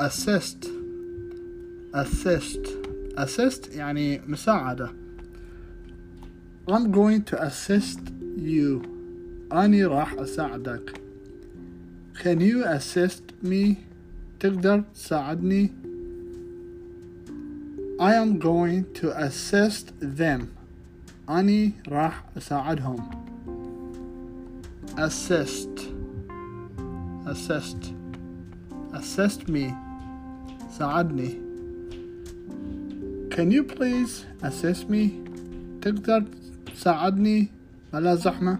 assist assist assist يعني مساعدة I'm going to assist you أني راح أساعدك Can you assist me تقدر تساعدني I am going to assist them أني راح أساعدهم assist assist assist me ساعدني Can you please assist me تقدر تساعدني بلا زحمة